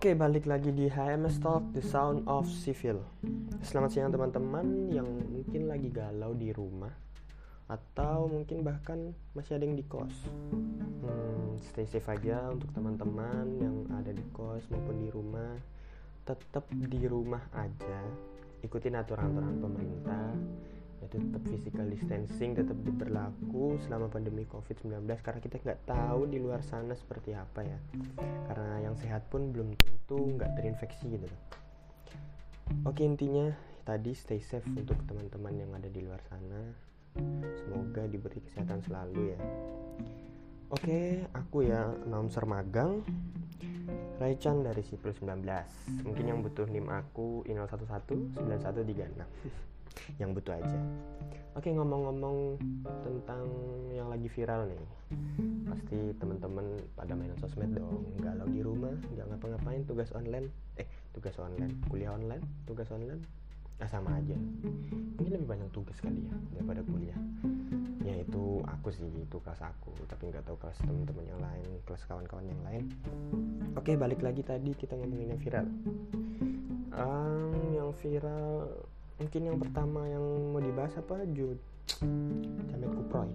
Oke, balik lagi di HMS Talk, The Sound of Civil. Selamat siang teman-teman yang mungkin lagi galau di rumah atau mungkin bahkan masih ada yang di kos. Hmm, stay safe aja untuk teman-teman yang ada di kos maupun di rumah. Tetap di rumah aja, ikutin aturan-aturan pemerintah physical distancing tetap diberlaku selama pandemi COVID-19 karena kita nggak tahu di luar sana seperti apa ya. Karena yang sehat pun belum tentu nggak terinfeksi gitu. Oke intinya tadi stay safe untuk teman-teman yang ada di luar sana. Semoga diberi kesehatan selalu ya. Oke aku ya announcer magang Raichan dari Sipil 19 mungkin yang butuh NIM aku 011 9136 yang butuh aja. Oke ngomong-ngomong tentang yang lagi viral nih. Pasti teman-teman pada main sosmed dong. Galau di rumah nggak ngapa-ngapain tugas online. Eh tugas online. Kuliah online tugas online? Ah sama aja. Mungkin lebih banyak tugas kali ya daripada kuliah. Ya itu aku sih itu kelas aku. Tapi nggak tahu kelas teman-teman yang lain kelas kawan-kawan yang lain. Oke balik lagi tadi kita ngomongin yang viral. Um, yang viral mungkin yang pertama yang mau dibahas apa? Jud Jamet Kuproy.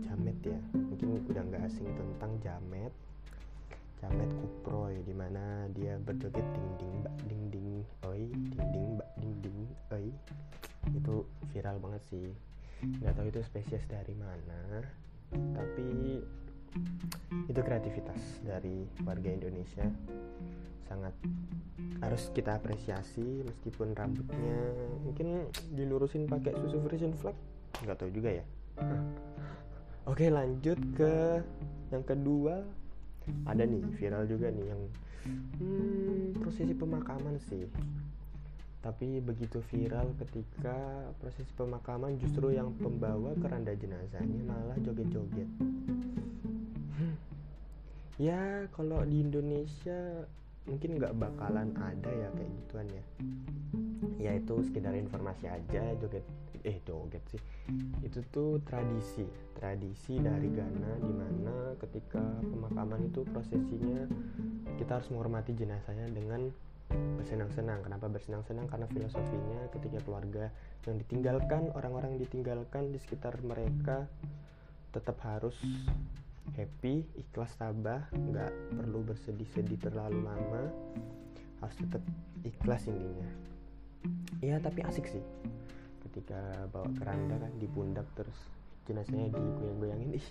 Jamet ya. Mungkin udah nggak asing tentang Jamet. Jamet Kuproy di mana dia berjoget ding ding bak ding ding oi ding ding bak ding ding oi. Itu viral banget sih. Nggak tahu itu spesies dari mana. Tapi itu kreativitas dari warga Indonesia. Sangat harus kita apresiasi meskipun rambutnya mungkin dilurusin pakai susu Frisian flag. Nggak tahu juga ya. Oke lanjut ke yang kedua. Ada nih viral juga nih yang hmm, prosesi pemakaman sih. Tapi begitu viral ketika prosesi pemakaman justru yang pembawa keranda jenazahnya malah joget-joget. Ya kalau di Indonesia mungkin nggak bakalan ada ya kayak gituan ya. Ya itu sekedar informasi aja joget eh joget sih. Itu tuh tradisi tradisi dari Ghana di mana ketika pemakaman itu prosesinya kita harus menghormati jenazahnya dengan bersenang-senang. Kenapa bersenang-senang? Karena filosofinya ketika keluarga yang ditinggalkan orang-orang ditinggalkan di sekitar mereka tetap harus happy ikhlas tabah nggak perlu bersedih-sedih terlalu lama. Harus tetap ikhlas intinya. Ya tapi asik sih. Ketika bawa keranda kan di pundak terus jenazahnya digoyang-goyangin. Ih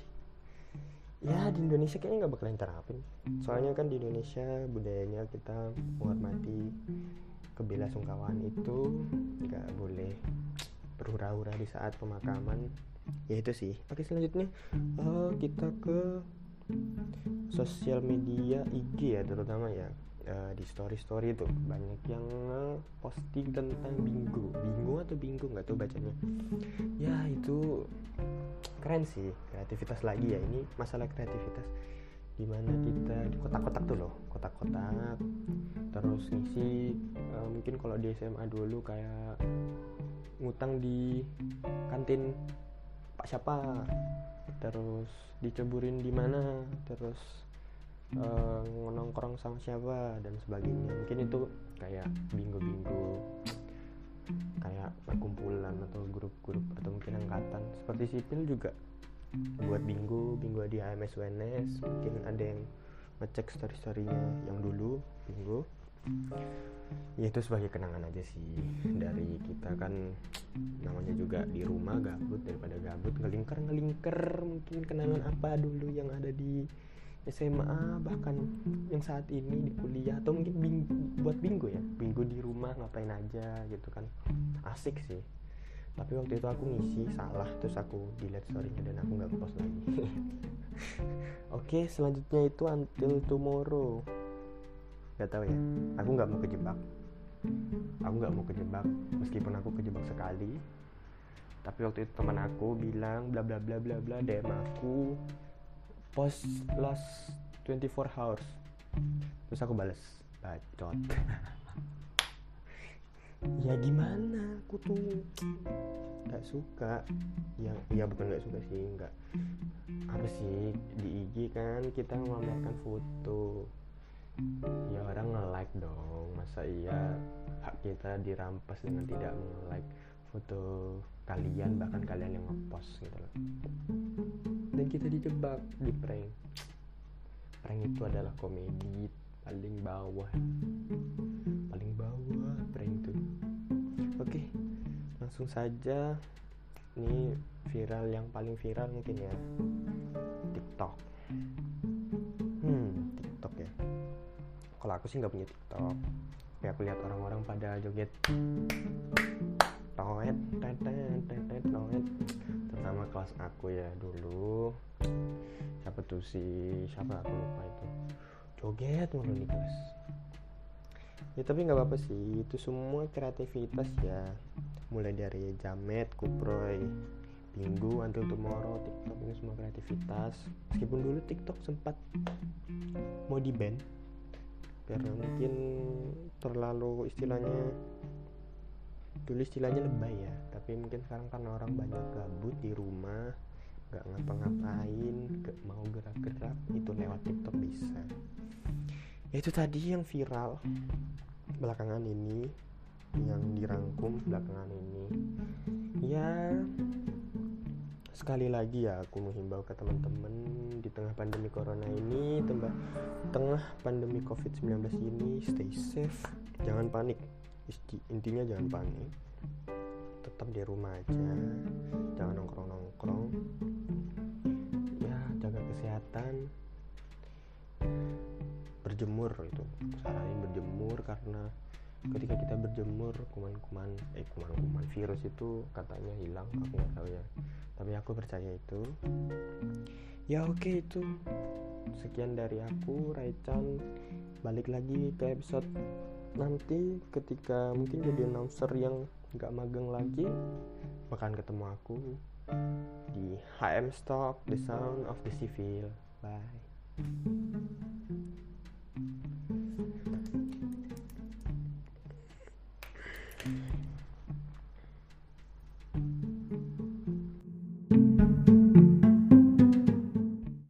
ya di Indonesia kayaknya nggak bakalan terapin. Soalnya kan di Indonesia budayanya kita menghormati kebelasungkawaan itu nggak boleh berhura-hura di saat pemakaman ya itu sih. Oke selanjutnya uh, kita ke sosial media IG ya terutama ya uh, di story story itu banyak yang posting tentang bingo. Bingo atau bingo? Nggak tahu bacanya. Ya itu keren sih kreativitas lagi ya. Ini masalah kreativitas. Di mana kita di kotak-kotak tuh loh kotak-kotak. Terus ngisi uh, mungkin kalau di SMA dulu kayak ngutang di kantin siapa terus diceburin di mana terus uh, nongkrong sama siapa dan sebagainya. Mungkin itu kayak bingo-bingo kayak perkumpulan atau grup-grup atau mungkin angkatan. Seperti sipil juga buat bingo bingo di AMS UNS mungkin ada yang ngecek story-storynya yang dulu bingo ya itu sebagai kenangan aja sih. Dari kita kan namanya juga di rumah gabut daripada gabut ngelingker ngelingker. Mungkin kenangan apa dulu yang ada di SMA bahkan yang saat ini di kuliah atau mungkin bing, buat bingo ya. Bingo di rumah ngapain aja gitu kan. Asik sih. Tapi waktu itu aku ngisi salah. Terus aku delete storynya dan aku nggak post lagi. Oke selanjutnya itu until tomorrow nggak tahu ya. Aku nggak mau kejebak. Aku nggak mau kejebak meskipun aku kejebak sekali. Tapi waktu itu teman aku bilang bla bla bla bla bla DM aku post last 24 hours. Terus aku balas bacot. Ya gimana? Aku tuh nggak suka. Ya ya bukan nggak suka sih nggak. Apa sih di IG kan kita memamerkan foto ya orang nge-like dong. Masa iya hak kita dirampas dengan tidak nge-like foto kalian bahkan kalian yang ngepost gitu loh. Dan kita dijebak. Di prank. Prank itu adalah komedi paling bawah. Paling bawah prank itu. Oke langsung saja. Ini viral yang paling viral mungkin ya. TikTok kalau aku sih nggak punya TikTok. Tapi aku lihat orang-orang pada joget. Toet tetet tetet toet terutama kelas aku ya dulu. Siapa tuh si siapa? Aku lupa itu. Joget mulu di kelas ya tapi nggak apa-apa sih. Itu semua kreativitas ya. Mulai dari jamet kuproy minggu until tomorrow tiktok. Ini semua kreativitas. Meskipun dulu tiktok sempat mau di ban karena mungkin terlalu istilahnya dulu istilahnya lebay ya. Tapi mungkin sekarang karena orang banyak gabut di rumah nggak ngapa-ngapain gak mau gerak-gerak itu lewat tiktok bisa. Ya itu tadi yang viral belakangan ini yang dirangkum belakangan ini. Ya sekali lagi ya aku menghimbau ke teman-teman di tengah pandemi corona ini tembak tengah pandemi covid-19 ini stay safe jangan panik. Intinya jangan panik. Tetap di rumah aja jangan nongkrong nongkrong ya jaga kesehatan. Berjemur itu saranin berjemur karena ketika kita berjemur kuman-kuman eh kuman-kuman virus itu katanya hilang aku nggak tahu ya. Tapi aku percaya itu. Ya oke okay, itu. Sekian dari aku Raichan balik lagi ke episode nanti ketika mungkin jadi announcer yang nggak magang lagi bakalan ketemu aku di HM Stock The Sound of the Civil. Bye